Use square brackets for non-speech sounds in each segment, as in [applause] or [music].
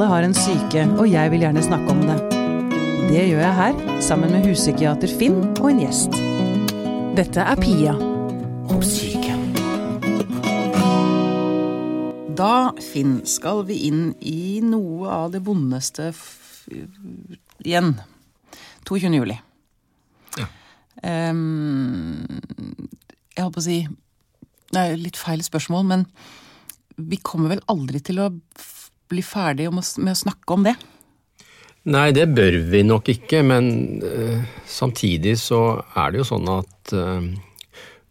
Alle har en syke, og jeg vil gjerne snakke om det. Det gjør jeg her, sammen med huspsykiater Finn og en gjest. Dette er Pia om syke. Da, Finn, skal vi inn i noe av det vondeste f igjen. 22. juli. Ja. Um, jeg holdt på å si Det er litt feil spørsmål, men vi kommer vel aldri til å bli s- med å snakke om det? Nei, det bør vi nok ikke, men uh, samtidig så er det jo sånn at uh,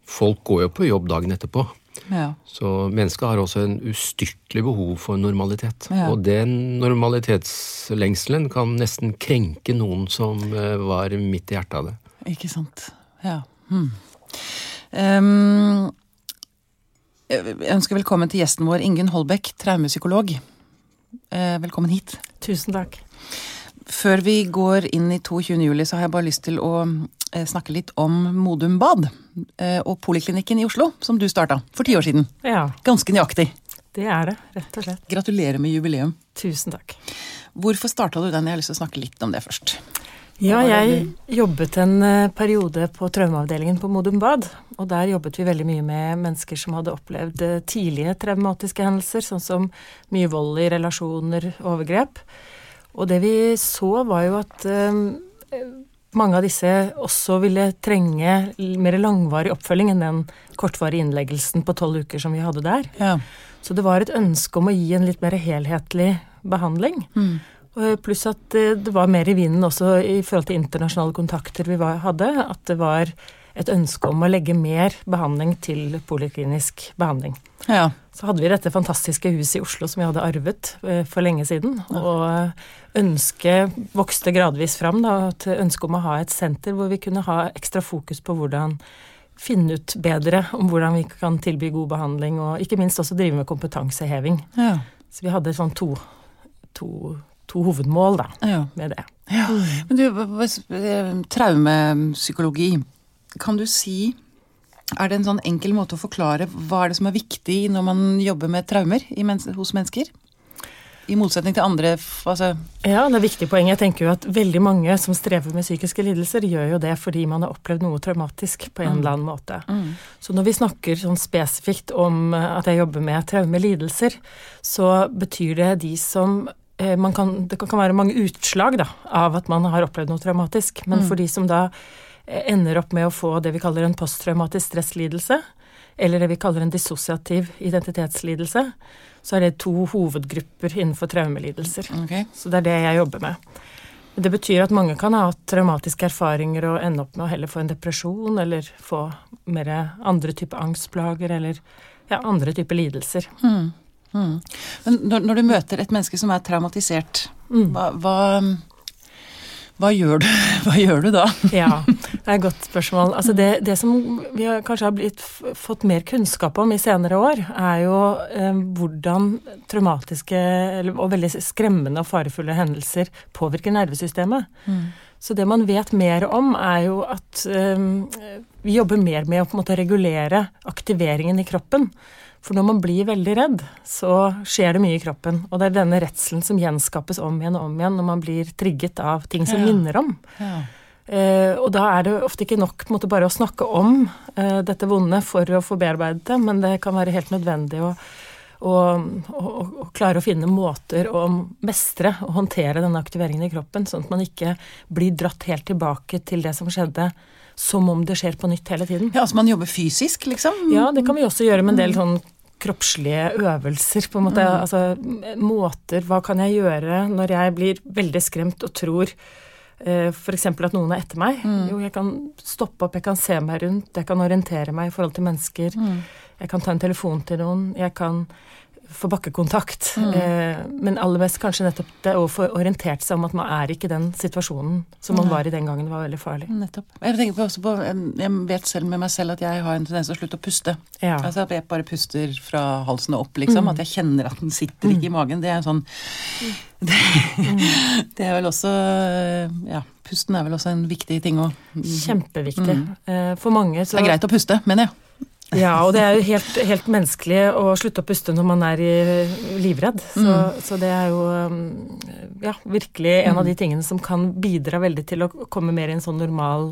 folk går jo på jobb dagen etterpå. Ja. Så mennesket har også en ustyrtelig behov for normalitet. Ja. Og den normalitetslengselen kan nesten krenke noen som uh, var midt i hjertet av det. Ikke sant. Ja. Hmm. Um, jeg ønsker velkommen til gjesten vår, Ingunn Holbæk, traumepsykolog. Eh, velkommen hit. Tusen takk. Før vi går inn i 22. juli, så har jeg bare lyst til å eh, snakke litt om Modum Bad eh, og poliklinikken i Oslo, som du starta for ti år siden. Ja, Ganske nøyaktig. det er det, rett og slett. Gratulerer med jubileum. Tusen takk. Hvorfor starta du den? Jeg har lyst til å snakke litt om det først. Ja, jeg jobbet en eh, periode på traumeavdelingen på Modum Bad. Og der jobbet vi veldig mye med mennesker som hadde opplevd eh, tidlige traumatiske hendelser, sånn som mye vold i relasjoner, overgrep. Og det vi så, var jo at eh, mange av disse også ville trenge mer langvarig oppfølging enn den kortvarige innleggelsen på tolv uker som vi hadde der. Ja. Så det var et ønske om å gi en litt mer helhetlig behandling. Mm. Og Pluss at eh, det var mer i vinden også i forhold til internasjonale kontakter vi var, hadde. At det var et ønske om å legge mer behandling til poliklinisk behandling. ja. Så hadde vi dette fantastiske huset i Oslo som vi hadde arvet eh, for lenge siden. Og eh, ønsket vokste gradvis fram, da, til ønsket om å ha et senter hvor vi kunne ha ekstra fokus på hvordan finne ut bedre om hvordan vi kan tilby god behandling, og ikke minst også drive med kompetanseheving. Ja. Så vi hadde sånn to, to, to hovedmål da, ja. med det. Ja. Men du, eh, traumepsykologi, kan du si Er det en sånn enkel måte å forklare hva er det som er viktig når man jobber med traumer hos mennesker? I motsetning til andre altså, Ja, det er viktig poeng. Jeg tenker jo at veldig mange som strever med psykiske lidelser, gjør jo det fordi man har opplevd noe traumatisk på en eller annen måte. Så når vi snakker sånn spesifikt om eh, at jeg jobber med traumelidelser, så betyr det de som kan, Det kan være mange utslag da, av at man har opplevd noe traumatisk, men for de som da eh, ender opp med å få det vi kaller en posttraumatisk stresslidelse, eller det vi kaller en dissosiativ identitetslidelse, så er det to hovedgrupper innenfor traumelidelser. Okay. Så det er det jeg jobber med. Det betyr at mange kan ha hatt traumatiske erfaringer og ende opp med å heller få en depresjon, eller få mer andre typer angstplager, eller ja, andre typer lidelser. Mm. Mm. Men når, når du møter et menneske som er traumatisert, Mm. hva, hva, hva, gjør du, [laughs] hva gjør du da? [laughs] Ja, det er et godt spørsmål. Altså det, det som vi har kanskje har blitt, fått mer kunnskap om i senere år, er jo eh, hvordan traumatiske eller, og veldig skremmende og farefulle hendelser påvirker nervesystemet. Så det man vet mer om, er jo at eh, vi jobber mer med å måte regulere aktiveringen i kroppen. For når man blir veldig redd, så skjer det mye i kroppen. Og det er denne redselen som gjenskapes om igjen og om igjen når man blir trigget av ting som Ja. minner om. Ja. Eh, og da er det ofte ikke nok måte, bare å snakke om eh, dette vonde for å få bearbeidet det, men det kan være helt nødvendig å, å, å, å klare å finne måter å mestre og håndtere denne aktiveringen i kroppen, sånn at man ikke blir dratt helt tilbake til det som skjedde, som om det skjer på nytt hele tiden. ja, altså man jobber fysisk, liksom? Ja, det kan vi også gjøre med en del sånn kroppslige øvelser, på en måte. Altså måter Hva kan jeg gjøre når jeg blir veldig skremt og tror eh, F.eks. at noen er etter meg. Jo, jeg kan stoppe opp, jeg kan se meg rundt, jeg kan orientere meg i forhold til mennesker. Jeg kan ta en telefon til noen, jeg kan få bakkekontakt. Eh, men aller best kanskje nettopp det å få orientert seg om at man er ikke i den situasjonen som man var i den gangen det var veldig farlig. Nettopp. Jeg tenker på, også på, jeg vet selv med meg selv at jeg har en tendens til å slutte å puste. Ja. Altså at jeg bare puster fra halsen og opp, liksom. At jeg kjenner at den sitter ikke i magen. Det er sånn det, [laughs] det er vel også Ja, pusten er vel også en viktig ting å Kjempeviktig. Eh, for mange så Det er greit å puste, mener jeg. Ja, og det er jo helt, helt menneskelig å slutte å puste når man er livredd. Så, mm. så, det er jo um, ja, virkelig en av de mm. tingene som kan bidra veldig til å komme mer i en sånn normal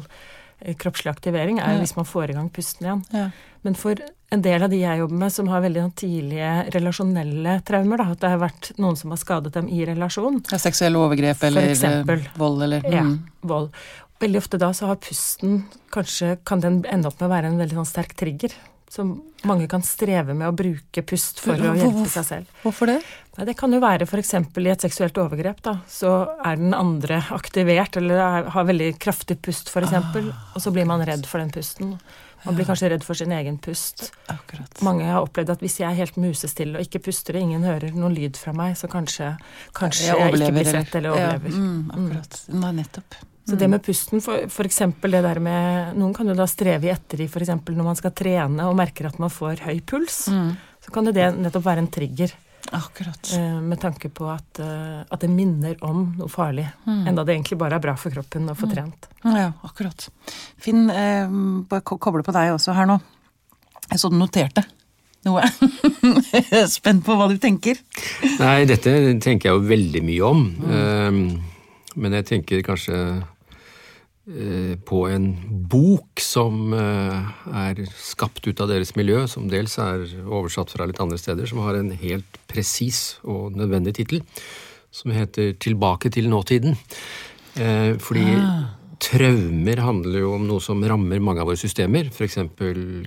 eh, kroppslig aktivering, er jo hvis man får i gang pusten igjen. Ja. Men for en del av de jeg jobber med som har veldig sånn tidlige relasjonelle traumer, da, at det har vært noen som har skadet dem i relasjon ja, Seksuelle overgrep eller eksempel, vold eller mm. Ja, vold. Veldig ofte da så har pusten Kanskje kan den ende opp med å være en veldig sånn sterk trigger. Så mange kan streve med å bruke pust for å hjelpe seg selv. Hvorfor det? Det kan jo være f.eks. i et seksuelt overgrep. da, Så er den andre aktivert eller er, har veldig kraftig pust f.eks., ah. og så blir man redd for den pusten. Man blir kanskje redd for sin egen pust. Akkurat. Mange har opplevd at hvis jeg er helt musestille og ikke puster og ingen hører noen lyd fra meg, så kanskje, kanskje jeg, jeg ikke blir sett eller overlever. Ja, mm, akkurat. Mm. Nei, nettopp. Så det med pusten, for, for eksempel det der med Noen kan jo da streve i etter i f.eks. når man skal trene og merker at man får høy puls. Mm. Så kan det nettopp være en trigger. Akkurat. Eh, med tanke på at, eh, at, det minner om noe farlig. Mm. Enda det egentlig bare er bra for kroppen å få mm. trent. Ja, akkurat. Finn, eh, bare koble på deg også her nå. Jeg så du noterte noe. jeg [laughs] er spent på hva du tenker. Nei, dette tenker jeg jo veldig mye om. Mm. Um, men jeg tenker kanskje på en bok som eh, er skapt ut av deres miljø, som dels er oversatt fra litt andre steder, som har en helt presis og nødvendig tittel, som heter Tilbake til nåtiden. Eh, fordi ah. traumer handler jo om noe som rammer mange av våre systemer, f.eks.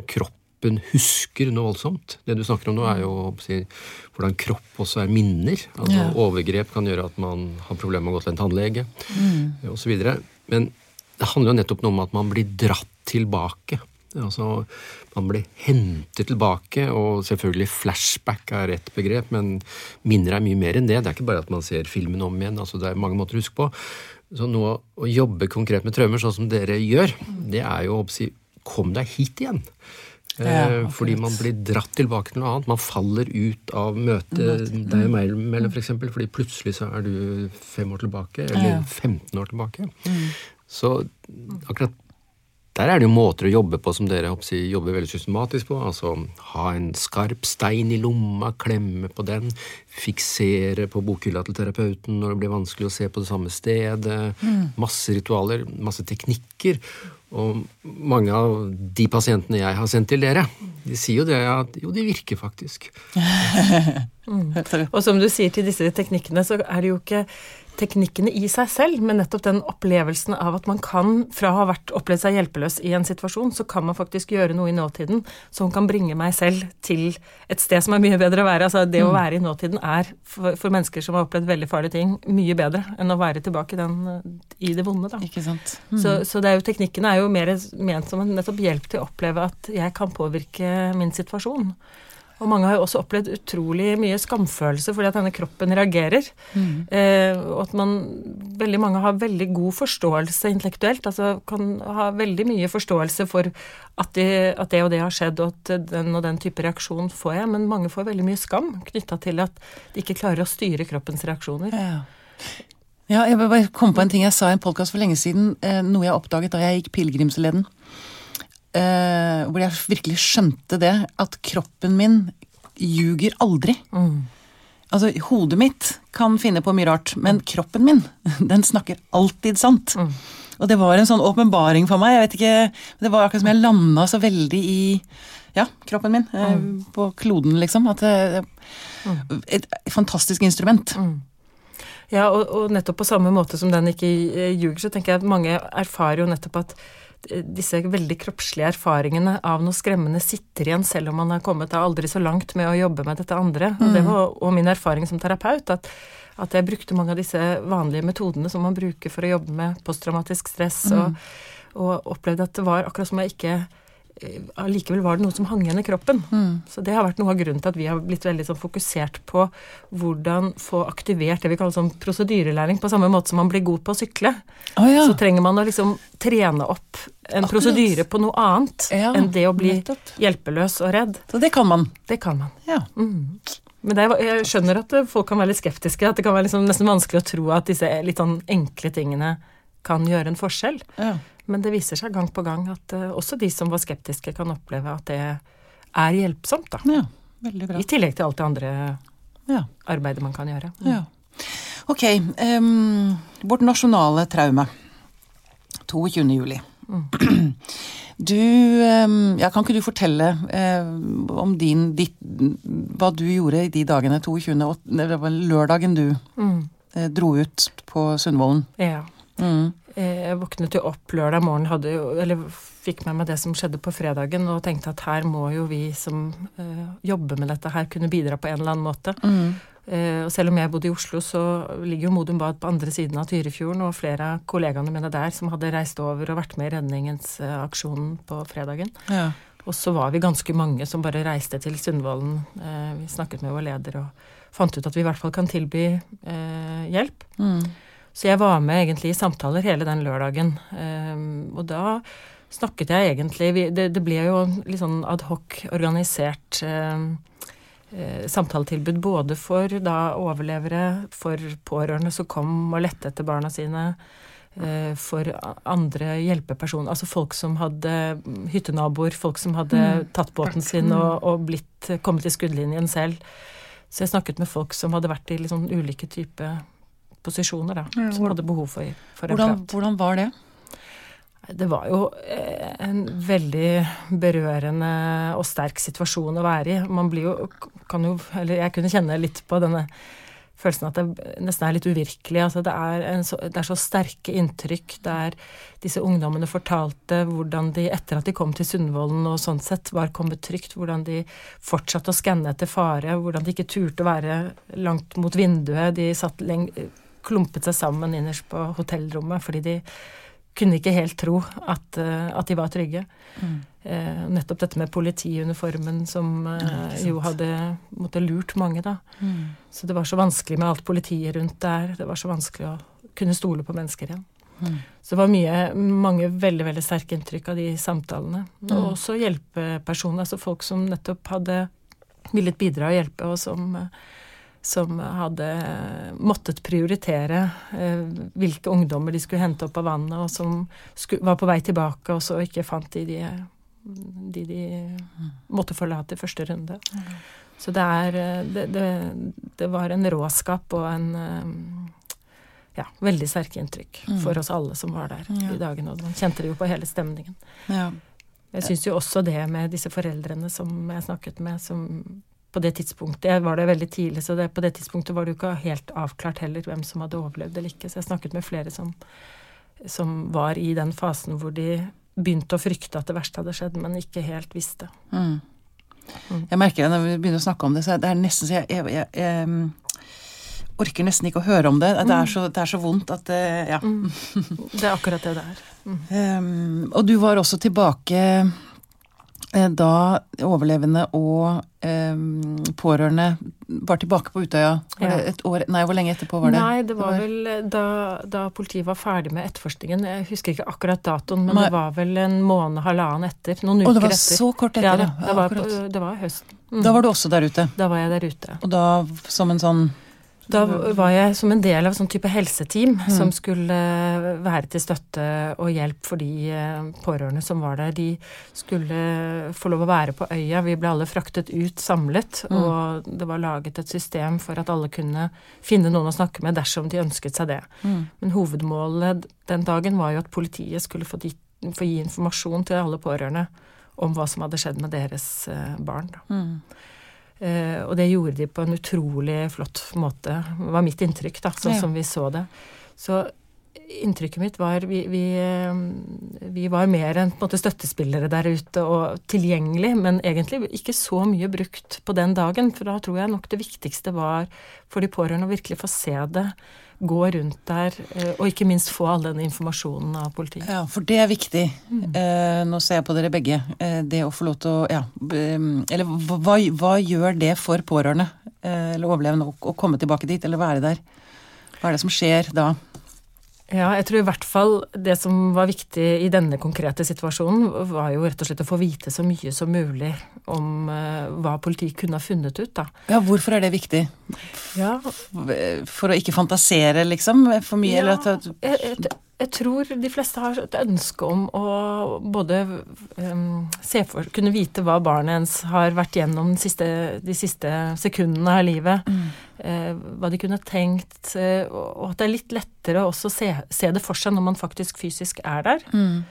kroppen husker noe voldsomt. Det du snakker om nå, er jo si, hvordan kropp også er minner. Altså ja. Overgrep kan gjøre at man har problemer med å gå til en tannlege mm. osv. Men det handler jo nettopp noe om at man blir dratt tilbake. Altså, Man blir hentet tilbake, og selvfølgelig flashback er ett begrep, men minner er mye mer enn det. Det er ikke bare at man ser filmen om igjen. altså Det er mange måter å huske på. Så nå å jobbe konkret med traumer, sånn som dere gjør, det er jo å si kom deg hit igjen. Ja, eh, fordi man blir dratt tilbake til noe annet. Man faller ut av møtet deg og meg mellom, f.eks. For fordi plutselig så er du fem år tilbake, eller 15 år tilbake. Så akkurat der er det jo måter å jobbe på som dere jeg, jobber veldig systematisk på. Altså ha en skarp stein i lomma, klemme på den, fiksere på bokhylla til terapeuten når det blir vanskelig å se på det samme stedet. Mm. Masse ritualer, masse teknikker. Og mange av de pasientene jeg har sendt til dere, de sier jo det at jo, de virker faktisk. [laughs] mm. Og som du sier til disse teknikkene, så er det jo ikke teknikkene i seg selv, men nettopp den opplevelsen av at man kan, fra å ha vært opplevd seg hjelpeløs i en situasjon, så kan man faktisk gjøre noe i nåtiden som kan bringe meg selv til et sted som er mye bedre å være. Altså det mm. å være i nåtiden er for, for, mennesker som har opplevd veldig farlige ting, mye bedre enn å være tilbake i, den, i det vonde, da. Ikke sant. Mm. Så, så er jo, teknikkene er jo mer ment som en nettopp hjelp til å oppleve at jeg kan påvirke min situasjon. Og mange har jo også opplevd utrolig mye skamfølelse fordi at denne kroppen reagerer. Mm. Eh, og at man Veldig mange har veldig god forståelse intellektuelt. Altså kan ha veldig mye forståelse for at, de, at det og det har skjedd, og at den og den type reaksjon får jeg. Men mange får veldig mye skam knytta til at de ikke klarer å styre kroppens reaksjoner. Ja. Ja, jeg bare kom på en ting jeg sa i en podkast for lenge siden. Eh, noe jeg oppdaget da jeg gikk pilegrimsleden. Uh, hvor jeg virkelig skjønte det. At kroppen min ljuger aldri. Mm. Altså, hodet mitt kan finne på mye rart, men mm. kroppen min, [laughs] den snakker alltid sant. Mm. Og det var en sånn åpenbaring for meg. jeg vet ikke, Det var akkurat som jeg landa så veldig i ja, kroppen min. Eh, mm. På kloden, liksom. At det, mm. Et fantastisk instrument. Mm. Ja, og, og, nettopp på samme måte som den ikke ljuger, så tenker jeg at mange erfarer jo nettopp at disse veldig kroppslige erfaringene av noe skremmende sitter igjen, selv om man har kommet aldri så langt med å jobbe med dette andre. Og det mm. var og min erfaring som terapeut. at at jeg brukte mange av disse vanlige metodene som man bruker for å jobbe med posttraumatisk stress, mm. og, og opplevde at det var akkurat som jeg ikke Eh, allikevel var det noe som hang igjen i kroppen. Mm. Så det har vært noe av grunnen til at vi har blitt veldig sånn fokusert på hvordan få aktivert det vi kaller sånn prosedyrelæring, på samme måte som man blir god på å sykle. Oh, ja. Så trenger man å liksom trene opp en prosedyre på noe annet ja, enn det å bli nettopp. hjelpeløs og redd. Så det kan man? Det kan man. Ja. Mm. Men er, jeg skjønner at folk kan være litt skeptiske, at det kan være liksom nesten vanskelig å tro at disse litt sånn enkle tingene kan gjøre en forskjell. Ja. Men det viser seg gang på gang at uh, også de som var skeptiske, kan oppleve at det er hjelpsomt, da. Ja, veldig bra. I tillegg til alt det andre Ja. arbeidet man kan gjøre. ja. Ok, Um, vårt nasjonale traume. 22. juli. Du, em, ja, kan ikke du fortelle eh, om din, ditt, hva du gjorde i de dagene 22. åt- Det var lørdagen du Mm. eh, dro ut på Sundvolden. Ja. Mm. Eh, Jeg våknet jo opp lørdag morgen, hadde jo, eller fikk med meg det som skjedde på fredagen, og tenkte at her må jo vi som uh, jobber med dette her, kunne bidra på en eller annen måte. Mm. Uh, og selv om jeg bodde i Oslo, så ligger jo Modum Bad på andre siden av Tyrifjorden, og flere av kollegaene mine der som hadde reist over og vært med i redningsaksjonen på fredagen. Ja. Og så var vi ganske mange som bare reiste til Sundvolden. Vi snakket med vår leder og fant ut at vi i hvert fall kan tilby hjelp. Mm. Så jeg var med egentlig i samtaler hele den lørdagen. Ehm, og da snakket jeg egentlig det, det ble jo litt sånn adhoc organisert ehm, eh, samtaletilbud både for da overlevere, for pårørende som kom og lette etter barna sine. eh, For andre hjelpepersoner, altså folk som hadde mm, hyttenaboer, folk som hadde tatt båten sin og, og blitt, kommet i skuddlinjen selv. Så jeg snakket med folk som hadde vært i sånn ulike typer posisjoner, da. Ja, Som hadde behov for, for en Hvordan, prat. hvordan var det? Det var jo eh, en veldig berørende og sterk situasjon å være i. Man blir jo, kan jo Eller jeg kunne kjenne litt på denne følelsen at det nesten er litt uvirkelig. Altså det, er en så, det er så sterke inntrykk der disse ungdommene fortalte hvordan de etter at de kom til Sundvolden og sånn sett var kommet trygt, hvordan de fortsatte å skanne etter fare, hvordan de ikke turte å være langt mot vinduet. De satt leng klumpet seg sammen innerst på hotellrommet fordi de kunne ikke helt tro at, eh, at de var trygge. Eh, nettopp dette med politiuniformen som eh, jo hadde måtte lurt mange, da. Så det var så vanskelig med alt politiet rundt der. Det var så vanskelig å kunne stole på mennesker igjen. Mm. Så det var mye, mange veldig veldig sterke inntrykk av de samtalene. Mm. Og også hjelpepersoner, altså folk som nettopp hadde villet bidra og hjelpe, og som, eh, som hadde måttet prioritere eh, hvilke ungdommer de skulle hente opp av vannet, og som var på vei tilbake, og så ikke fant de de, de, de måtte forlate i første runde. Så det er eh, det, det, det var en råskap og en eh, ja, veldig sterke inntrykk for oss alle som var der Ja. i dagene. Og man kjente det jo på hele stemningen. Ja. Jeg syns jo også det med disse foreldrene som jeg snakket med, som på det tidspunktet var det veldig tidlig, så det, på det tidspunktet var det jo ikke helt avklart heller hvem som hadde overlevd eller ikke. Så jeg snakket med flere som, som var i den fasen hvor de begynte å frykte at det verste hadde skjedd, men ikke helt visste. Mm. Mm. Jeg merker det når vi begynner å snakke om det, så det er nesten så jeg, jeg, jeg, jeg orker nesten ikke å høre om det. Det er så, det er så vondt at det, Ja. Det er akkurat det det er. Um, og du var også tilbake eh, da overlevende og eh, pårørende var tilbake på Utøya. Var Ja. det et år Nei, hvor lenge etterpå var det? Nei, det var vel eh, da, da politiet var ferdig med etterforskningen. Jeg husker ikke akkurat datoen, men Nei. det var vel en måned, halvannen etter. Noen uker det var etter. så kort ja, etter, da, det, var, på, det var høsten. Mm. Da var du også der ute. Da var jeg der ute. Og da som en sånn Da var jeg som en del av sånn type helseteam Mm. som skulle være til støtte og hjelp for de eh, pårørende som var der. De skulle få lov å være på øya. Vi ble alle fraktet ut samlet, Mm. og det var laget et system for at alle kunne finne noen å snakke med dersom de ønsket seg det. Mm. Men hovedmålet den dagen var jo at politiet skulle få, dit, få gi informasjon til alle pårørende om hva som hadde skjedd med deres eh, barn. Mm. Eh, og det gjorde de på en utrolig flott måte, var mitt inntrykk, da, sånn Ja. som vi så det. Så inntrykket mitt var vi, vi, eh, vi var mer enn en støttespillere der ute og tilgjengelig, men egentlig ikke så mye brukt på den dagen. For da tror jeg nok det viktigste var for de pårørende å virkelig få se det, gå rundt der, eh, og ikke minst få all den informasjonen av politiet. Ja, for det er viktig. Eh, nå ser jeg på dere begge. Eh, det å få lov til å Ja. Eller hva, hva gjør det for pårørende eh, eller overlevende å, å komme tilbake dit, eller være der? Hva er det som skjer da? Ja, jeg tror i hvert fall det som var viktig i denne konkrete situasjonen, var jo rett og slett å få vite så mye som mulig om hva politiet kunne ha funnet ut, da. Ja, hvorfor er det viktig? Ja, For å ikke fantasere, liksom? For mye? Ja, eller at jeg, jeg, jeg tror de fleste har et ønske om å både um, se for, kunne vite hva barnet ens har vært gjennom de siste, de siste sekundene av livet. Mm. Uh, hva de kunne tenkt. Uh, og at det er litt lettere også å se, se, det for seg når man faktisk fysisk er der. Mm.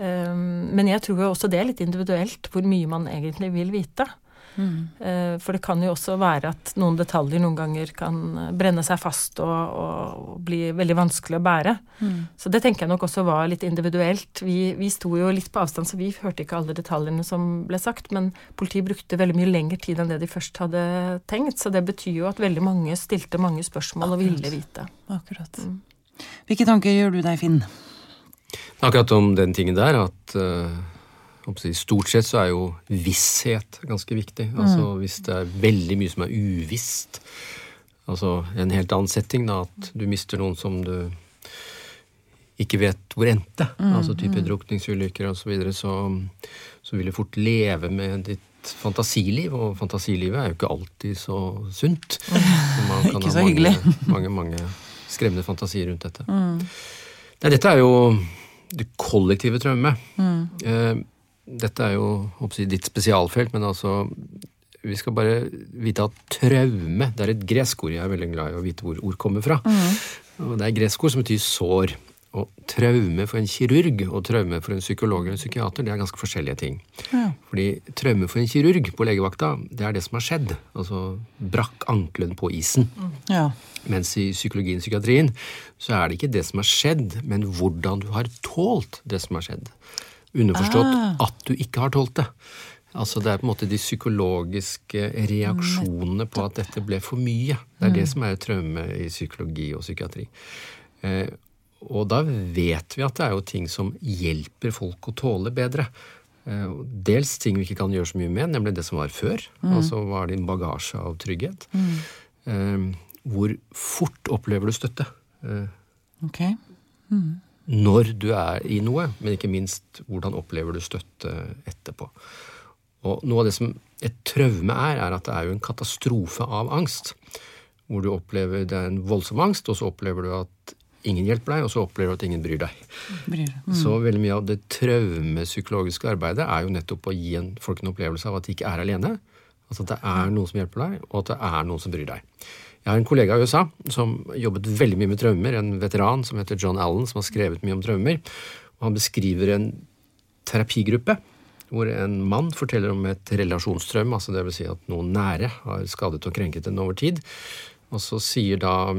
Um, men jeg tror jo også det er litt individuelt hvor mye man egentlig vil vite. Mm. Eh, for det kan jo også være at noen detaljer noen ganger kan eh, brenne seg fast og, og bli veldig vanskelig å bære. Mm. Så det tenker jeg nok også var litt individuelt. Vi, vi sto jo litt på avstand, så vi hørte ikke alle detaljene som ble sagt. Men politiet brukte veldig mye lengre tid enn det de først hadde tenkt. Så det betyr jo at veldig mange stilte mange spørsmål Akkurat. og ville vite. Akkurat. Mm. Hvilke tanker gjør du deg, Finn? Akkurat om den tingen der at uh Stort sett så er jo visshet ganske viktig. Altså Hvis det er veldig mye som er uvisst, altså en helt annen setting, da, at du mister noen som du ikke vet hvor endte, mm, altså type mm. drukningsulykker osv., så, videre, så så vil du fort leve med ditt fantasiliv, og fantasilivet er jo ikke alltid så sunt. [laughs] Så ikke så hyggelig. Mange, [laughs] mange, mange skremmende fantasier rundt dette. Mm. Nei, dette er jo det kollektive traumet. Mm. Eh, dette er jo jeg, ditt spesialfelt, men altså vi skal bare vite at traume det er et gresk ord. Jeg er veldig glad i å vite hvor ord kommer fra. Mm. Det er gresk ord som betyr sår. Og traume for en kirurg og traume for en psykolog eller en psykiater det er ganske forskjellige ting. Ja. Fordi traume for en kirurg på legevakta, det er det som har skjedd. Altså brakk ankelen på isen. Mm. Ja. Mens i psykologien og psykiatrien så er det ikke det som har skjedd, men hvordan du har tålt det som har skjedd. Underforstått ah. at du ikke har tålt det. Altså Det er på en måte de psykologiske reaksjonene på at dette ble for mye. Det er mm. det som er et traume i psykologi og psykiatri. Eh, og da vet vi at det er jo ting som hjelper folk å tåle bedre. Eh, dels ting vi ikke kan gjøre så mye med, nemlig det som var før. Mm. Altså er din bagasje av trygghet? Mm. Eh, hvor fort opplever du støtte? Eh, okay. Mm når du er i noe, men ikke minst hvordan opplever du støtte etterpå. Og noe av det som et traume er, er at det er jo en katastrofe av angst. Hvor du opplever det er en voldsom angst, og så opplever du at ingen hjelper deg, og så opplever du at ingen bryr deg. Bryr. Mm. Så veldig mye av det traumepsykologiske arbeidet er jo nettopp å gi en, folk en opplevelse av at de ikke er alene. Altså at det er noen som hjelper deg, og at det er noen som bryr deg. Jeg har en kollega i USA som jobbet veldig mye med traumer, en veteran som heter John Allen, som har skrevet mye om traumer. Og han beskriver en terapigruppe hvor en mann forteller om et relasjonstraume, altså dvs. Si at noen nære har skadet og krenket en over tid. Og så sier da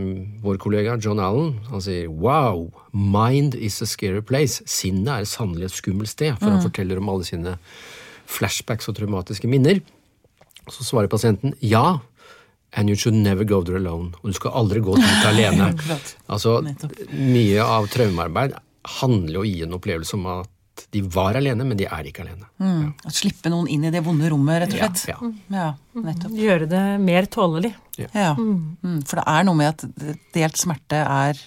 vår kollega John Allen han sier wow, mind is a scary place. Sinnet er sannelig et skummelt sted. For mm. han forteller om alle sine flashbacks og traumatiske minner. Så svarer pasienten ja, And you should never go there alone. Og du skal aldri gå dit alene. [laughs] altså, Mye av traumearbeid handler jo i en opplevelse om at de var alene, men de er ikke alene. Mm. Ja. Å slippe noen inn i det vonde rommet, rett og slett. Ja, ja. ja nettopp. Gjøre det mer tålelig. Ja. Mm. mm. For det er noe med at delt smerte er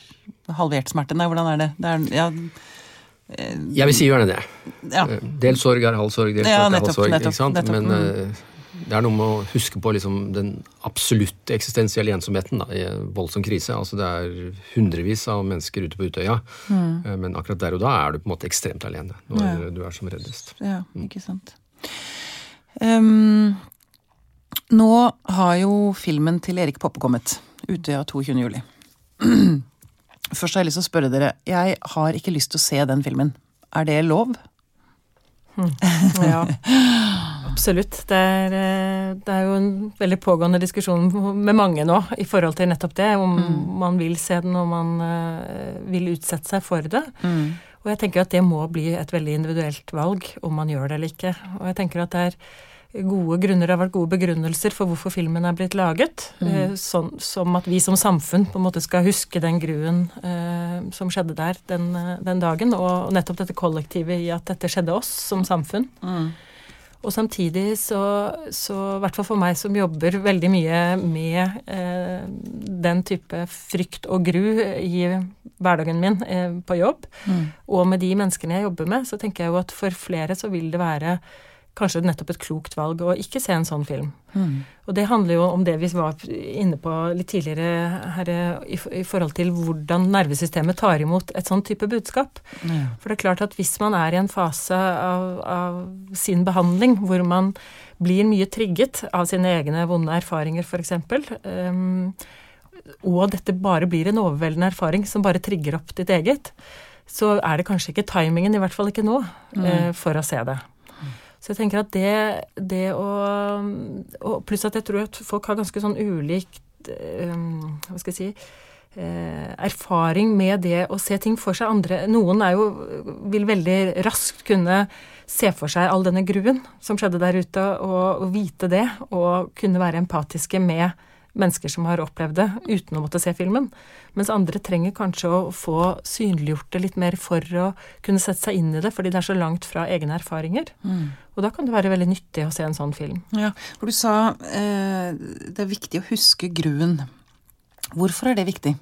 halvert smerte. Nei, hvordan er det? det er, ja, eh, jeg vil si gjerne det. Ja. Del sorg er halv sorg, del smerte er halv sorg. Nettopp, ikke sant? Nettopp, Men mm. Det er noe med å huske på liksom den absolutte eksistensielle ensomheten da, i en voldsom krise. Altså Det er hundrevis av mennesker ute på Utøya, mm. Eh, men akkurat der og da er du på en måte ekstremt alene når ja. du er som reddest. Ja, mm. ikke sant. Um, nå har jo filmen til Erik Poppe kommet. Utøya 22. juli. [clears throat] Først har jeg lyst til å spørre dere. Jeg har ikke lyst til å se den filmen. Er det lov? Hmm. Ja. [laughs] Absolutt. Det er, eh, det er, jo en veldig pågående diskusjon med mange nå i forhold til nettopp det. Om mm. man vil se den, og man uh, vil utsette seg for det. Mm. Og jeg tenker at det må bli et veldig individuelt valg om man gjør det eller ikke. Og jeg tenker at det er gode grunner, det har vært gode begrunnelser for hvorfor filmen er blitt laget. Mm. Eh, sånn, som at vi som samfunn på en måte skal huske den gruen eh, som skjedde der den, den, dagen. Og nettopp dette kollektivet i at dette skjedde oss som samfunn. Mm. Og samtidig så, så, i hvert fall for meg som jobber veldig mye med eh, den type frykt og gru i hverdagen min eh, på jobb, mm. og med de menneskene jeg jobber med, så tenker jeg jo at for flere så vil det være kanskje nettopp et klokt valg å ikke se en sånn film. Mm. Og det handler jo om det vi var inne på litt tidligere her, i, i forhold til hvordan nervesystemet tar imot et sånn type budskap. Ja. For det er klart at hvis man er i en fase av, av sin behandling hvor man blir mye trigget av sine egne vonde erfaringer, f.eks., um, og dette bare blir en overveldende erfaring som bare trigger opp ditt eget, så er det kanskje ikke timingen, i hvert fall ikke nå, mm. for å se det. Så jeg tenker at det, det å og Pluss at jeg tror at folk har ganske sånn ulikt um, Hva skal jeg si eh, Erfaring med det å se ting for seg. Andre Noen er jo vil veldig raskt kunne se for seg all denne gruen som skjedde der ute, og, og vite det, og kunne være empatiske med mennesker som har opplevd det, uten å måtte se filmen. Mens andre trenger kanskje å få synliggjort det litt mer for å kunne sette seg inn i det, fordi det er så langt fra egne erfaringer. Mm. Og da kan det være veldig nyttig å se en sånn film. Ja, for du sa eh, det er viktig å huske gruen. Hvorfor er det viktig?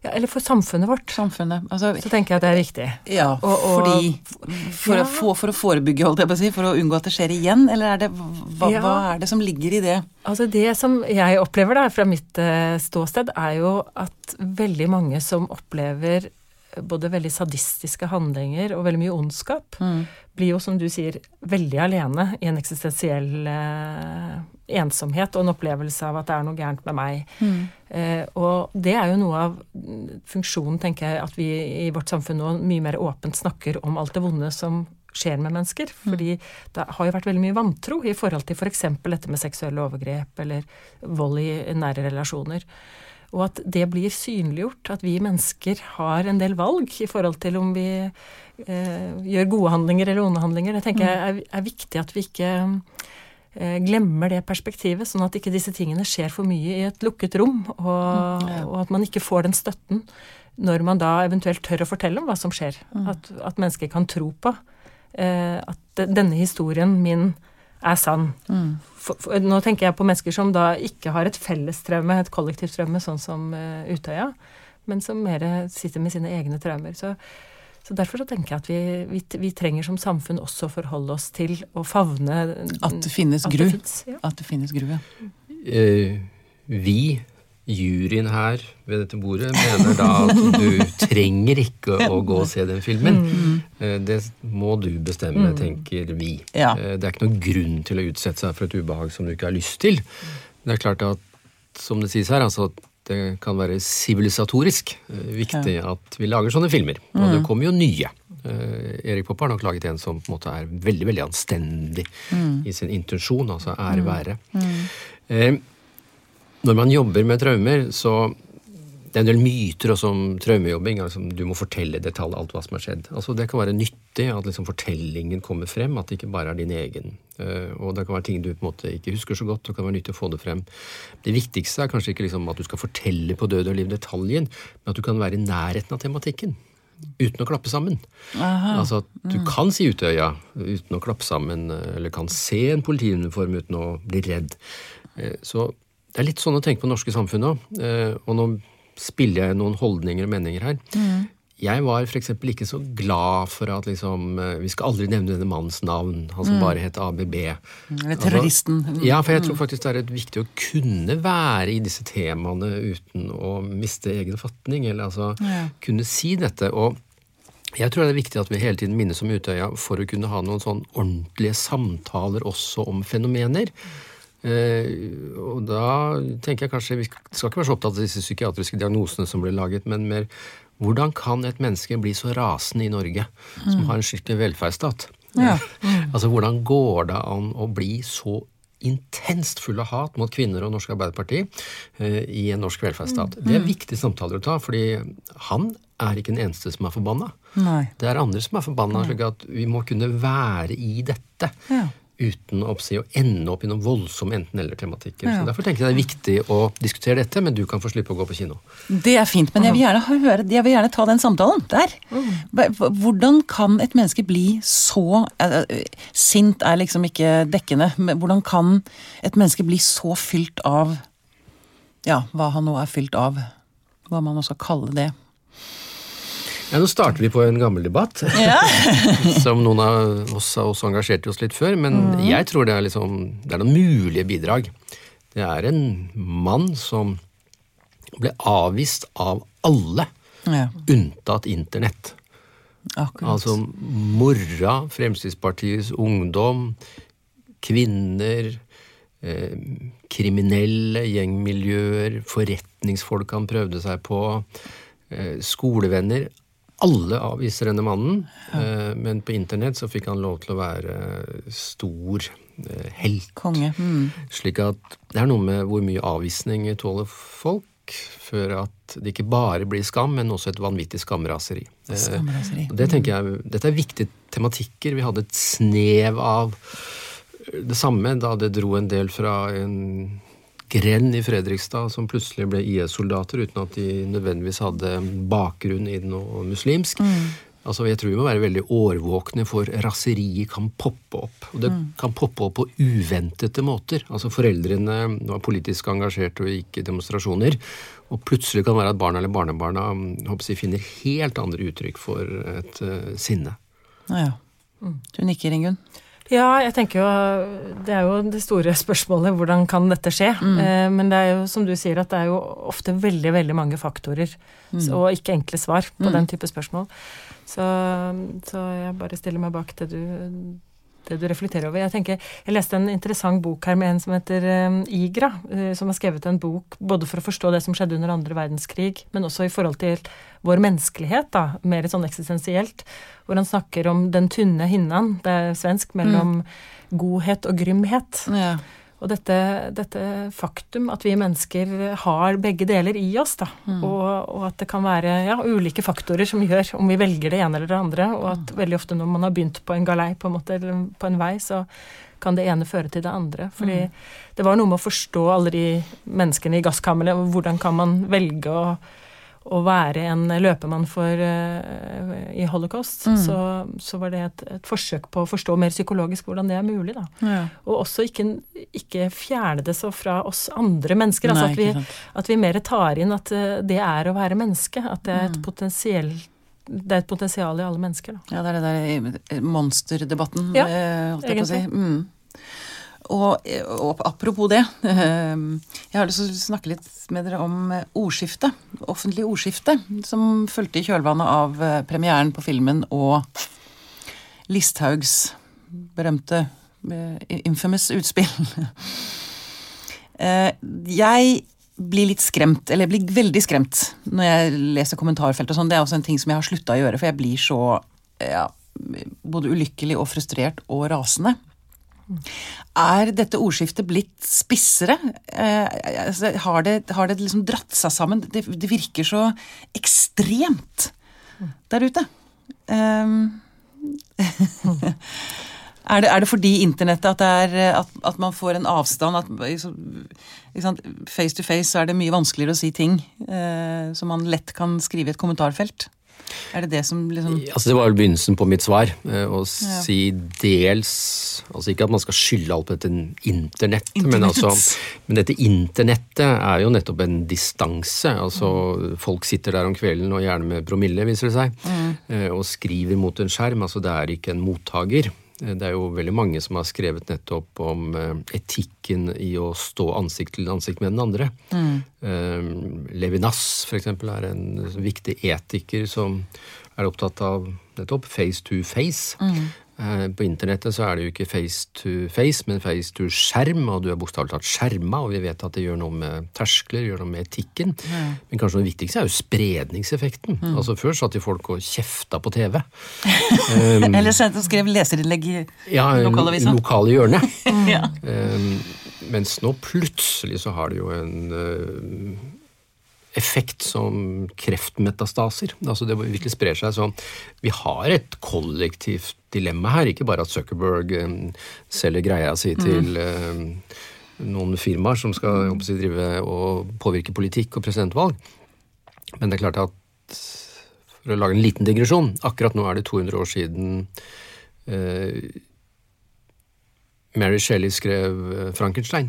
Ja, eller for samfunnet vårt. Samfunnet, altså, Så tenker jeg at det er viktig. Ja, og, og, fordi for, ja. Å, for, å, forebygge, holdt jeg på å si, for å unngå at det skjer igjen? Eller er det, hva, ja. hva, er det som ligger i det? Altså Det som jeg opplever da, fra mitt uh, ståsted, er jo at veldig mange som opplever både veldig sadistiske handlinger og veldig mye ondskap, mm. blir jo, som du sier, veldig alene i en eksistensiell eh, ensomhet og en opplevelse av at det er noe gærent med meg. Mm. Eh, og det er jo noe av funksjonen, tenker jeg, at vi i vårt samfunn nå mye mer åpent snakker om alt det vonde som skjer med mennesker. Mm. Fordi det har jo vært veldig mye vantro i forhold til f.eks. For dette med seksuelle overgrep eller vold i nære relasjoner. Og at det blir synliggjort, at vi mennesker har en del valg i forhold til om vi eh, gjør gode handlinger eller onde handlinger. Det tenker jeg er, er viktig at vi ikke eh, glemmer det perspektivet, sånn at ikke disse tingene skjer for mye i et lukket rom, og, mm, og at man ikke får den støtten når man da eventuelt tør å fortelle om hva som skjer. Mm. At, at mennesker kan tro på eh, at denne historien min er sann. Mm. For, for, nå tenker jeg på mennesker som da ikke har et fellestraume, et kollektivt traume, sånn som uh, Utøya, men som mer sitter med sine egne traumer. Så, så derfor så tenker jeg at vi, vi, vi, trenger som samfunn også å forholde oss til å favne At det finnes gru. At det finnes, ja. At det finnes gru, ja. Uh, vi juryen her ved dette bordet mener da at du trenger ikke å gå og se den filmen. Mm. Eh, det må du bestemme, mm. tenker vi. Ja. Eh, det er ikke noen grunn til å utsette seg for et ubehag som du ikke har lyst til. Det er klart at, som det sies her, altså det kan være sivilisatorisk eh, viktig ja. at vi lager sånne filmer. Og det mm. kommer jo nye. Erik Poppe har nok laget en som på en måte er veldig veldig anstendig mm. i sin intensjon, altså ære være. Mm. Når man jobber med traumer, så det er en del myter også om traumejobbing. Altså, du må fortelle i detalj alt hva som har skjedd. Altså, det kan være nyttig at liksom, fortellingen kommer frem, at det ikke bare er din egen. Uh, og det kan være ting du på en måte ikke husker så godt, og kan være nyttig å få det frem. Det viktigste er kanskje ikke liksom, at du skal fortelle på død og liv detaljen, men at du kan være i nærheten av tematikken. Uten å klappe sammen. Aha. Altså at du mm. kan si Utøya uten å klappe sammen, eller kan se en politiuniform uten å bli redd. Uh, så det er litt sånn å tenke på det norske samfunnet òg. Eh, og nå spiller jeg noen holdninger og meninger her. Mm. Jeg var f.eks. ikke så glad for at liksom, eh, vi skal aldri nevne denne mannens navn. Han som mm. bare het ABB. Eller terroristen. Altså, ja, for jeg tror mm. faktisk det er viktig å kunne være i disse temaene uten å miste egen fatning. Eller altså ja. kunne si dette. Og jeg tror det er viktig at vi hele tiden minnes om Utøya for å kunne ha noen sånn ordentlige samtaler også om fenomener. Eh, og da tenker jeg kanskje Vi skal ikke være så opptatt av disse psykiatriske diagnosene som ble laget, men mer hvordan kan et menneske bli så rasende i Norge, som har en skikkelig velferdsstat? Ja. [laughs] Mm. altså, hvordan går det an å bli så intenst full av hat mot kvinner og Norsk Arbeiderparti eh, i en norsk velferdsstat? Mm. Det er viktige samtaler å ta, fordi han er ikke den eneste som er forbanna. Det er andre som er forbanna, slik at vi må kunne være i dette. Ja uten å, å ende opp i noen voldsom enten-eller-tematikker. Ja. Så Derfor tenker jeg det er viktig å diskutere dette, men du kan få slippe å gå på kino. Det er fint, men jeg vil gjerne, høre, jeg vil gjerne ta den samtalen der. Mm. Hvordan kan et menneske bli så Sint er liksom ikke dekkende, men hvordan kan et menneske bli så fylt av Ja, hva han nå er fylt av. Hva man også kaller det. Ja, Nå starter vi på en gammel debatt, Ja. [laughs] som noen av oss har også engasjert oss litt før. Men jeg tror det er, liksom, det er noen mulige bidrag. Det er en mann som ble avvist av alle, ja. unntatt internett. Akkurat. Altså mora, Fremskrittspartiets ungdom, kvinner, eh, kriminelle gjengmiljøer, forretningsfolk han prøvde seg på, eh, skolevenner. Alle avviser denne mannen, ja. men på internett så fikk han lov til å være stor eh, helt. Konge. Mm. Slik at det er noe med hvor mye avvisning tåler folk, før at det ikke bare blir skam, men også et vanvittig skamraseri. Eh, Skamraseri. Det tenker jeg, Dette er viktige tematikker. Vi hadde et snev av det samme da det dro en del fra en grend i Fredrikstad som plutselig ble IS-soldater uten at de nødvendigvis hadde bakgrunn i noe muslimsk. Altså, Jeg tror vi må være veldig årvåkne for raseriet kan poppe opp. Og det kan poppe opp på uventede måter. Altså Foreldrene var politisk engasjerte og gikk i demonstrasjoner. Og plutselig kan det være at barna eller barnebarna håper jeg, finner helt andre uttrykk for et uh, sinne. Ja, ja. Du nikker, Ingunn. Ja, jeg tenker jo Det er jo det store spørsmålet hvordan kan dette skje? Eh, men det er jo som du sier at det er jo ofte veldig, veldig mange faktorer. Så, og ikke enkle svar på den type spørsmål. Så, så jeg bare stiller meg bak det du, det du reflekterer over. Jeg tenker, jeg leste en interessant bok her med en som heter eh, Igra, eh, som har skrevet en bok både for å forstå det som skjedde under andre verdenskrig, men også i forhold til vår menneskelighet, da, mer sånn eksistensielt, hvor han snakker om den tynne hinnan, det er svensk, mellom godhet og grymhet. Ja. Og dette, dette faktum at vi mennesker har begge deler i oss, da, og, og at det kan være ja, ulike faktorer som gjør om vi velger det ene eller det andre, og at veldig ofte når man har begynt på en galei, på en måte, eller på en vei, så kan det ene føre til det andre. Fordi det var noe med å forstå alle de menneskene i gasskamrene, og hvordan kan man velge å å være en løpemann for, uh, i holocaust, så, så var det et, et forsøk på å forstå mer psykologisk hvordan det er mulig. Da. Ja. Og også ikke, ikke fjerne det så fra oss andre mennesker. Nei, altså at vi, at vi mer tar inn at uh, det er å være menneske. At det er et potensielt det er et potensial i alle mennesker. Da. Ja, det er det der monsterdebatten, Ja, eh, holdt jeg på å si. Mm. Og, og apropos det, eh, jeg har lyst til å snakke litt med dere om ordskiftet. Offentlig ordskifte, som fulgte i kjølvannet av eh, premieren på filmen og Listhaugs berømte eh, infamous utspill. [laughs] Eh, Jeg blir litt skremt, eller jeg blir veldig skremt når jeg leser kommentarfelt og sånn. Det er også en ting som jeg har slutta å gjøre, for jeg blir så ja, både ulykkelig og frustrert og rasende. Er dette ordskiftet blitt spissere? Eh, altså, har, det, har det liksom dratt seg sammen? Det, det virker så ekstremt der ute. Um, [laughs] er, det, er det fordi internettet at, er, at, at man får en avstand? At, sant? Face to face er det mye vanskeligere å si ting eh, som man lett kan skrive i et kommentarfelt. Er det det som liksom Altså Det var vel begynnelsen på mitt svar. eh, Å si dels Altså ikke at man skal skylde alt på dette internett, men, altså, men dette internettet er jo nettopp en distanse. Altså Folk sitter der om kvelden, og gjerne med promille, viser det seg, mm. og skriver mot en skjerm. Altså det er ikke en mottaker. Eh, Det er jo veldig mange som har skrevet nettopp om eh, etikken i å stå ansikt til ansikt med den andre. Mm. Levinas for eksempel er en viktig etiker som er opptatt av nettopp face to face. Eh, På internettet så er det jo ikke face to face, men face to skjerm, og du er bokstavelig talt skjerma, og vi vet at det gjør noe med terskler, gjør noe med etikken. Men kanskje det viktigste er jo spredningseffekten. Altså Før satt jo folk og kjefta på TV. [laughs] Eller sendte og skrev leserinnlegg i Ja, lokalavisa. lokale hjørne. [laughs] ja. Um, mens nå plutselig så har det jo en uh, effekt som kreftmetastaser. Altså det virkelig sprer seg. Så vi har et kollektivt dilemma her. Ikke bare at Zuckerberg um, selger greia si til um, noen firmaer som skal si, drive og påvirke politikk og presidentvalg. Men det er klart at for å lage en liten digresjon Akkurat nå er det 200 år siden uh, Mary Shelley skrev eh, Frankenstein.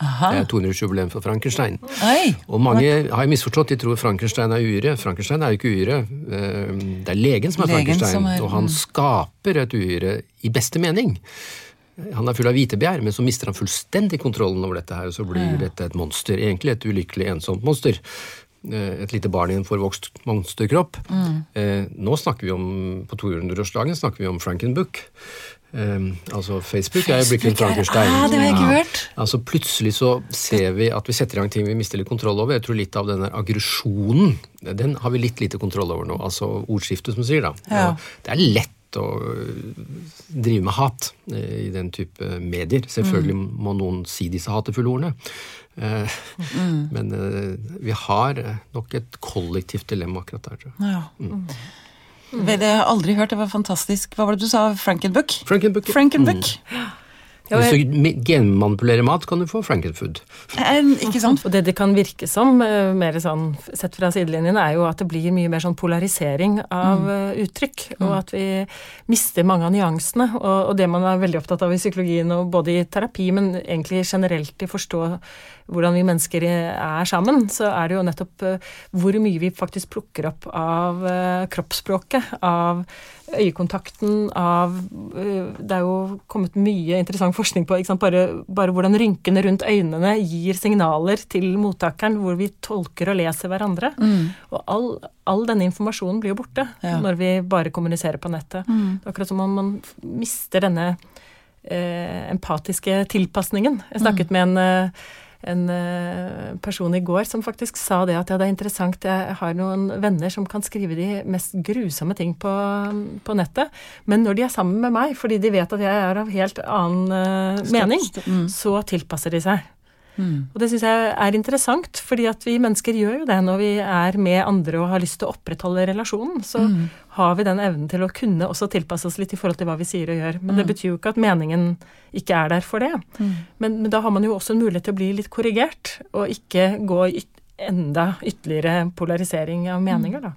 Aha. Det er 200-årsjubileum for Frankenstein. Oi. Og mange har jo misforstått, de tror Frankenstein er uhyre. Frankenstein er jo ikke uhyre. Eh, Det er legen som er Legen Frankenstein, som er- og han skaper et uhyre i beste mening. Han er full av hvitebegjær, men så mister han fullstendig kontrollen over dette her, og så blir dette et monster. Egentlig et ulykkelig, ensomt monster. Eh, Et lite barn i en forvokst monsterkropp. Mm. nå snakker vi om, på 200-årsdagen snakker vi om Frankenbook. Eh, altså Facebook, er jo blitt en Frankenstein. Ah, det har jeg ikke hørt. Altså Plutselig så ser vi at vi setter i gang ting vi mister litt kontroll over. Jeg tror litt av denne aggresjonen, den har vi litt lite kontroll over nå. Altså ordskiftet, som sier da. Ja. Det er lett å øh, drive med hat eh, i den type medier. Selvfølgelig Mm. må noen si disse hatefulle ordene. Eh, Mm. [laughs] Men eh, vi har eh, nok et kollektivt dilemma akkurat der, tror jeg. Ja. Vel, Det har jeg aldri hørt. Det var fantastisk. Hva var det du sa? Frankenbuck? Frankenbuck Frankenbook. Ja, Hvis du genmanipulerer mat, kan du få frankenfood. Eh, Ikke sant? Og det det kan virke som, eh, mer sånn sett fra sidelinjen, er jo at det blir mye mer sånn polarisering av mm. uttrykk. Og at vi mister mange av nyansene. Og, og det man er veldig opptatt av i psykologien, og både i terapi, men egentlig generelt i forstå hvordan vi mennesker er sammen, så er det jo nettopp eh, hvor mye vi faktisk plukker opp av eh, kroppsspråket, av øyekontakten, av eh, Det er jo kommet mye interessant forskning på? Bare, bare hvordan rynkene rundt øynene gir signaler til mottakeren, hvor vi tolker og leser hverandre. Og all, all denne informasjonen blir jo borte Ja. når vi bare kommuniserer på nettet. Det er akkurat som om man mister denne eh, empatiske tilpasningen. Jeg snakket med en eh, en eh, person i går som faktisk sa det at ja, det er interessant, jeg har noen venner som kan skrive de mest grusomme ting på, på nettet, men når de er sammen med meg, fordi de vet at jeg er av helt annen eh, mening, så tilpasser de seg. Og det syns jeg er interessant, fordi at vi mennesker gjør jo det når vi er med andre og har lyst til å opprettholde relasjonen. Så har vi den evnen til å kunne også tilpasse oss litt i forhold til hva vi sier og gjør. Men det betyr jo ikke at meningen ikke er der for det. Men, men da har man jo også en mulighet til å bli litt korrigert, og ikke gå yt enda ytterligere polarisering av meninger, da.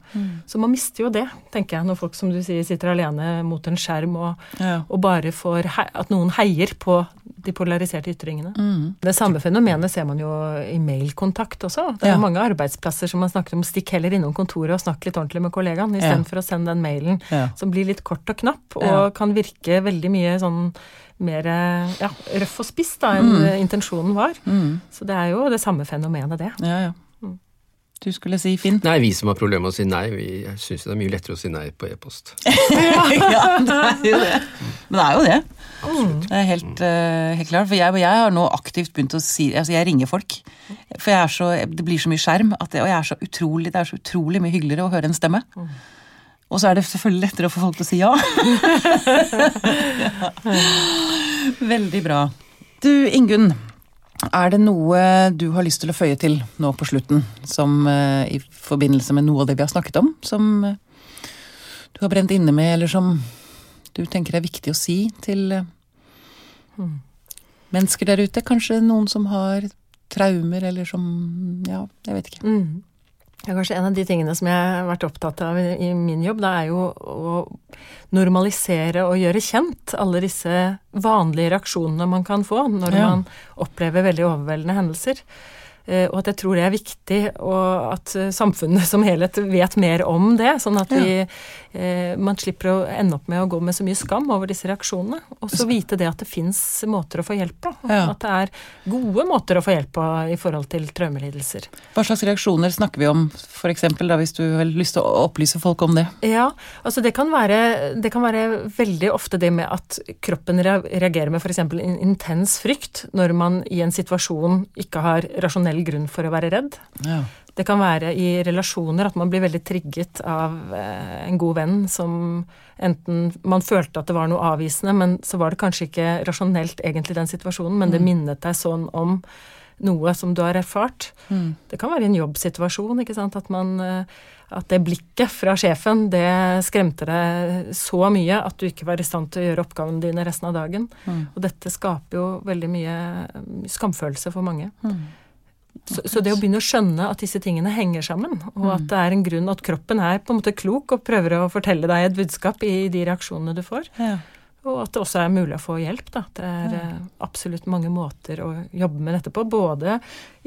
Så man mister jo det, tenker jeg, når folk som du sier sitter alene mot en skjerm og, Ja. og bare får at noen heier på de polariserte ytringene. Det samme fenomenet ser man jo i mailkontakt også. Det er Ja. mange arbeidsplasser som man snakker om stikk heller innom kontoret og snakk litt ordentlig med kollegaen, Ja. istedenfor for å sende den mailen Ja. som blir litt kort og knapp, og Ja. kan virke veldig mye sånn mer ja, røff og spiss da, enn Mm. intensjonen var. Så det er jo det samme fenomenet, det. Ja, ja. Du skulle si Finn? Nei, vi som har problemer med å si nei, vi syns det er mye lettere å si nei på e-post. [laughs] ja, det er jo det. Men det er jo det. Det er helt, eh, helt klart. For jeg, jeg har nå aktivt begynt å si Altså, jeg ringer folk. For jeg er så, det blir så mye skjerm, at det, og jeg er så utrolig, det er så utrolig mye hyggeligere å høre en stemme. Og så er det selvfølgelig lettere å få folk til å si ja. ja. [laughs] Veldig bra. Du, Ingunn. Er det noe du har lyst til å føye til nå på slutten, som eh, i forbindelse med noe av det vi har snakket om, som eh, du har brent inne med, eller som du tenker er viktig å si til mm. mennesker der ute? Kanskje noen som har traumer, eller som Ja, jeg vet ikke. Mm. Ja, kanskje en av de tingene som jeg har vært opptatt av i, i min jobb, det er jo å normalisere og gjøre kjent alle disse vanlige reaksjonene man kan få når Ja. man opplever veldig overveldende hendelser. Eh, og at jeg tror det er viktig, og at eh, samfunnet som helhet vet mer om det. Sånn at vi, ja. man slipper å ende opp med å gå med så mye skam over disse reaksjonene. Og så vite det at det fins måter å få hjelp på. Ja. At det er gode måter å få hjelp på i forhold til traumelidelser. Hva slags reaksjoner snakker vi om, for eksempel, da, hvis du har lyst til å opplyse folk om det? Ja, altså det kan være, det kan være veldig ofte det med at kroppen reagerer med f.eks. en intens frykt når man i en situasjon ikke har rasjonell grunn for å være redd. Ja. Det kan være i relasjoner at man blir veldig trigget av eh, en god venn som enten man følte at det var noe avvisende, men så var det kanskje ikke rasjonelt egentlig den situasjonen, men det minnet deg sånn om noe som du har erfart. Det kan være i en jobbsituasjon, ikke sant, at man eh, at det blikket fra sjefen, det skremte deg så mye at du ikke var i stand til å gjøre oppgavene dine resten av dagen. Og dette skaper jo veldig mye eh, skamfølelse for mange. Så, så det å begynne å skjønne at disse tingene henger sammen, og at det er en grunn at kroppen er på en måte klok og prøver å fortelle deg et budskap i de reaksjonene du får, Ja. Og at det også er mulig å få hjelp. Da. Det er ja. absolutt mange måter å jobbe med dette på. Både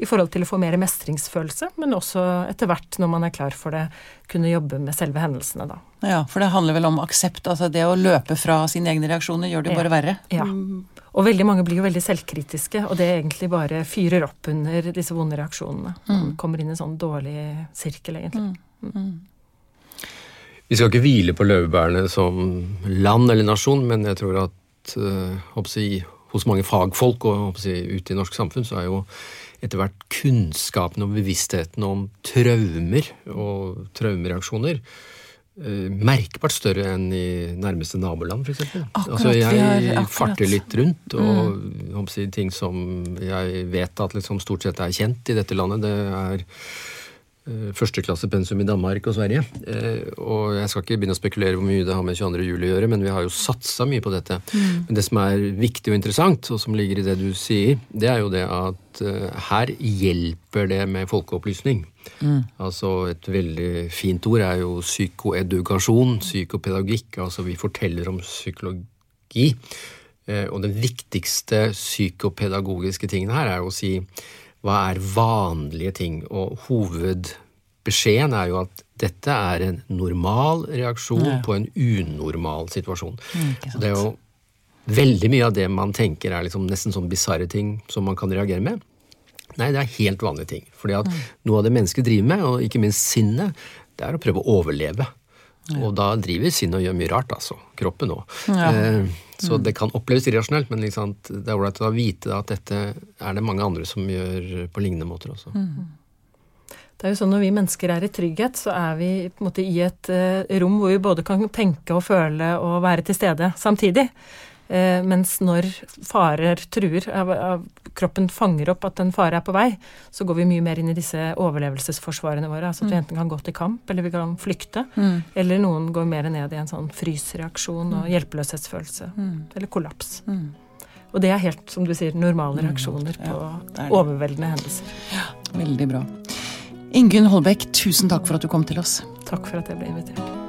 i forhold til å få mer mestringsfølelse, men også etter hvert, når man er klar for det, kunne jobbe med selve hendelsene. Da. Ja, for det handler vel om aksept. altså Det å løpe fra sine egne reaksjoner gjør det jo bare verre. Ja. Og veldig mange blir jo veldig selvkritiske, og det egentlig bare fyrer opp under disse vonde reaksjonene. Man kommer inn i en sånn dårlig sirkel, egentlig. Mm. Vi skal ikke hvile på laurbærene som land eller nasjon, men jeg tror at uh, si, hos mange fagfolk og jeg, ute i norsk samfunn så er jo etter hvert kunnskapen og bevisstheten om traumer og traumereaksjoner uh, merkbart større enn i nærmeste naboland, f.eks. Altså, jeg farter litt rundt, og mm. jeg, ting som jeg vet at liksom, stort sett er kjent i dette landet, det er Eh, førsteklassepensum i Danmark og Sverige. Eh, og jeg skal ikke begynne å spekulere hvor mye det har med 22. juli å gjøre, men vi har jo satsa mye på dette. Mm. Men det som er viktig og interessant, og som ligger i det du sier, det er jo det at uh, her hjelper det med folkeopplysning. Mm. Altså et veldig fint ord er jo psykoedukasjon, psykopedagogikk. Altså vi forteller om psykologi. Og den viktigste psykopedagogiske tingen her er jo å si hva er vanlige ting? Og hovedbeskjeden er jo at dette er en normal reaksjon ja. på en unormal situasjon. Mm, det er jo veldig mye av det man tenker er liksom nesten sånn bisarre ting som man kan reagere med. Nei, det er helt vanlige ting. Fordi at mm. noe av det mennesket driver med, og ikke minst sinnet, det er å prøve å overleve. Og da driver sinnet og gjør mye rart, altså. Kroppen òg. Ja. Eh, så mm. det kan oppleves irrasjonelt, men liksom, det er ålreit å vite at dette er det mange andre som gjør på lignende måter også. Mm. Det er jo sånn Når vi mennesker er i trygghet, så er vi på en måte i et uh, rom hvor vi både kan tenke og føle og være til stede samtidig. Uh, mens når farer truer, kroppen fanger opp at en fare er på vei, så går vi mye mer inn i disse overlevelsesforsvarene våre. altså At vi mm. enten kan gå til kamp, eller vi kan flykte. Mm. Eller noen går mer ned i en sånn frysreaksjon og mm. hjelpeløshetsfølelse. Mm. Eller kollaps. Mm. Og det er helt, som du sier, normale reaksjoner på ja, det det. overveldende hendelser. Ja, veldig bra. Ingunn Holbæk, tusen takk for at du kom til oss. Takk for at jeg ble invitert.